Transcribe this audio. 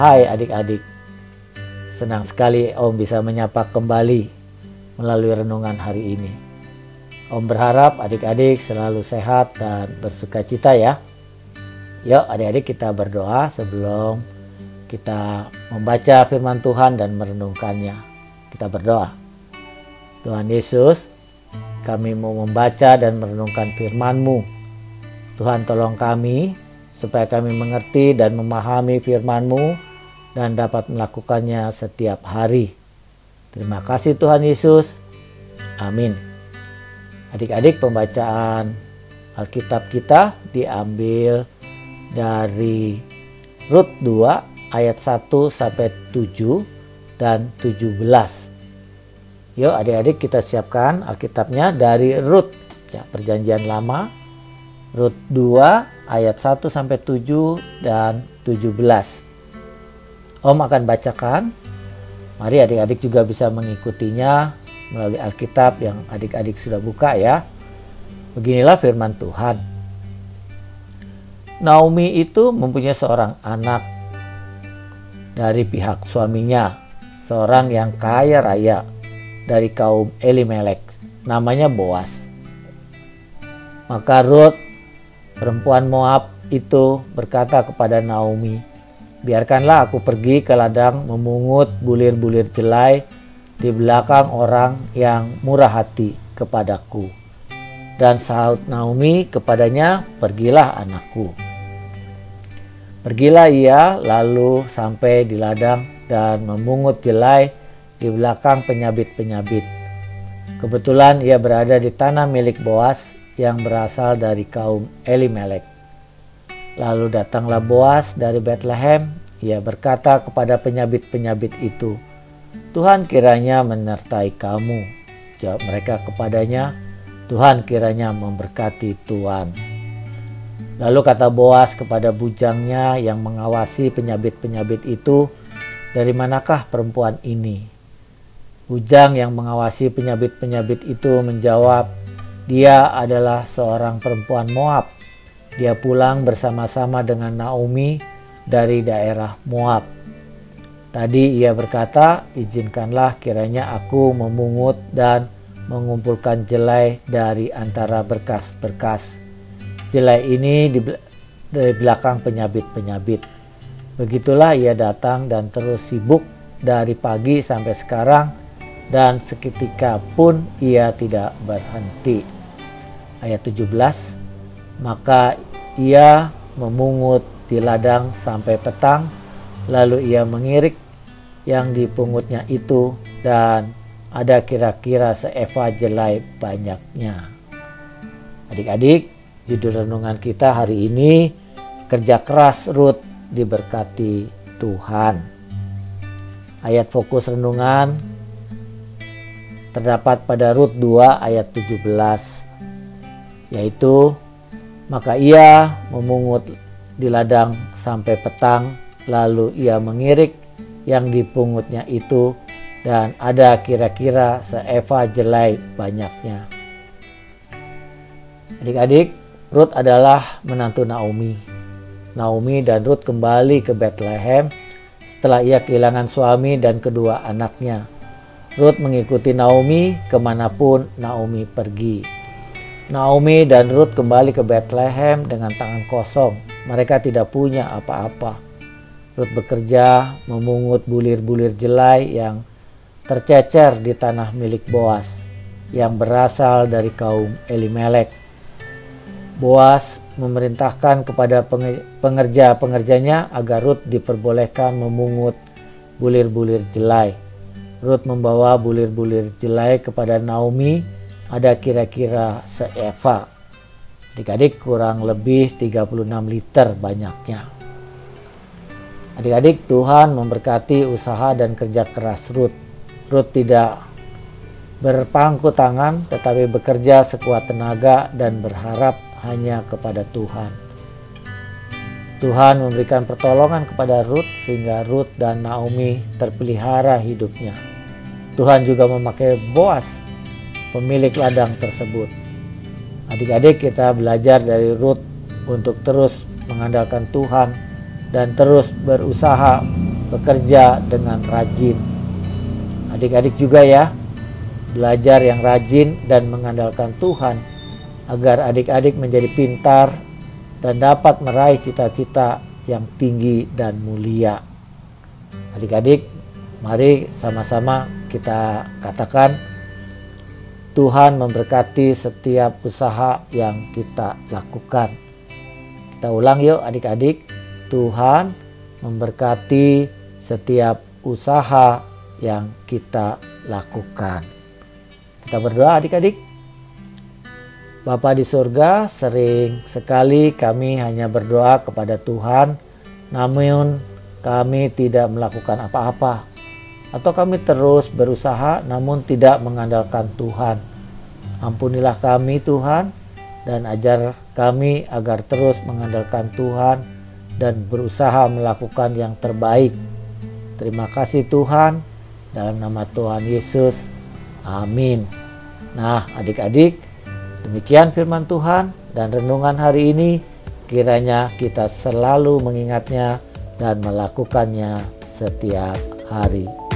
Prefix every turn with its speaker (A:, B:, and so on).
A: Hai adik-adik, senang sekali Om bisa menyapa kembali melalui renungan hari ini. Om berharap adik-adik selalu sehat dan bersuka cita ya. Yuk adik-adik kita berdoa sebelum kita membaca firman Tuhan dan merenungkannya. Kita berdoa. Tuhan Yesus, kami mau membaca dan merenungkan firman-Mu. Tuhan tolong kami supaya kami mengerti dan memahami firman-Mu dan dapat melakukannya setiap hari. Terima kasih Tuhan Yesus. Amin. Adik-adik pembacaan Alkitab kita diambil dari Rut 2 ayat 1 sampai 7 dan 17. Yuk adik-adik kita siapkan Alkitabnya dari Rut ya perjanjian lama Rut 2 ayat 1 sampai 7 dan 17. Om akan bacakan. Mari adik-adik juga bisa mengikutinya melalui Alkitab yang adik-adik sudah buka ya. Beginilah firman Tuhan. Naomi itu mempunyai seorang anak dari pihak suaminya, seorang yang kaya raya dari kaum Elimelek, namanya Boas. Maka Ruth, perempuan Moab itu berkata kepada Naomi, Biarkanlah aku pergi ke ladang memungut bulir-bulir jelai di belakang orang yang murah hati kepadaku. Dan sahut Naomi kepadanya, pergilah anakku. Pergilah ia lalu sampai di ladang dan memungut jelai di belakang penyabit-penyabit. Kebetulan ia berada di tanah milik Boas yang berasal dari kaum Elimelek. Lalu datanglah Boas dari Bethlehem. Ia berkata kepada penyabit-penyabit itu, Tuhan kiranya menyertai kamu. Jawab mereka kepadanya, Tuhan kiranya memberkati Tuhan. Lalu kata Boas kepada bujangnya yang mengawasi penyabit-penyabit itu, dari manakah perempuan ini? Bujang yang mengawasi penyabit-penyabit itu menjawab, dia adalah seorang perempuan Moab dia pulang bersama-sama dengan Naomi dari daerah Moab. Tadi ia berkata, "Izinkanlah kiranya aku memungut dan mengumpulkan jelai dari antara berkas-berkas. Jelai ini di, dari belakang penyabit-penyabit." Begitulah ia datang dan terus sibuk dari pagi sampai sekarang dan seketika pun ia tidak berhenti. Ayat 17 maka ia memungut di ladang sampai petang, lalu ia mengirik yang dipungutnya itu dan ada kira-kira seeva jelai banyaknya. Adik-adik, judul renungan kita hari ini kerja keras Ruth diberkati Tuhan. Ayat fokus renungan terdapat pada Rut 2 ayat 17 yaitu maka ia memungut di ladang sampai petang, lalu ia mengirik yang dipungutnya itu dan ada kira-kira seeva jelai banyaknya. Adik-adik, Ruth adalah menantu Naomi. Naomi dan Ruth kembali ke Bethlehem setelah ia kehilangan suami dan kedua anaknya. Ruth mengikuti Naomi ke mana pun Naomi pergi. Naomi dan Ruth kembali ke Bethlehem dengan tangan kosong. Mereka tidak punya apa-apa. Ruth bekerja memungut bulir-bulir jelai yang tercecer di tanah milik Boas yang berasal dari kaum Elimelek. Boas memerintahkan kepada pengerja-pengerjanya agar Ruth diperbolehkan memungut bulir-bulir jelai. Ruth membawa bulir-bulir jelai kepada Naomi ada kira-kira seeva. Adik-adik kurang lebih 36 liter banyaknya. Adik-adik Tuhan memberkati usaha dan kerja keras Ruth. Ruth tidak berpangku tangan tetapi bekerja sekuat tenaga dan berharap hanya kepada Tuhan. Tuhan memberikan pertolongan kepada Ruth sehingga Ruth dan Naomi terpelihara hidupnya. Tuhan juga memakai Boas pemilik ladang tersebut. Adik-adik kita belajar dari Ruth untuk terus mengandalkan Tuhan dan terus berusaha bekerja dengan rajin. Adik-adik juga ya, belajar yang rajin dan mengandalkan Tuhan agar adik-adik menjadi pintar dan dapat meraih cita-cita yang tinggi dan mulia. Adik-adik, mari sama-sama kita katakan Tuhan memberkati setiap usaha yang kita lakukan. Kita ulang yuk adik-adik. Tuhan memberkati setiap usaha yang kita lakukan. Kita berdoa adik-adik. Bapa di surga, sering sekali kami hanya berdoa kepada Tuhan, namun kami tidak melakukan apa-apa. Atau kami terus berusaha namun tidak mengandalkan Tuhan. Ampunilah kami Tuhan dan ajar kami agar terus mengandalkan Tuhan dan berusaha melakukan yang terbaik. Terima kasih Tuhan, dalam nama Tuhan Yesus. Amin. Nah, adik-adik, demikian firman Tuhan dan renungan hari ini. Kiranya kita selalu mengingatnya dan melakukannya setiap hari.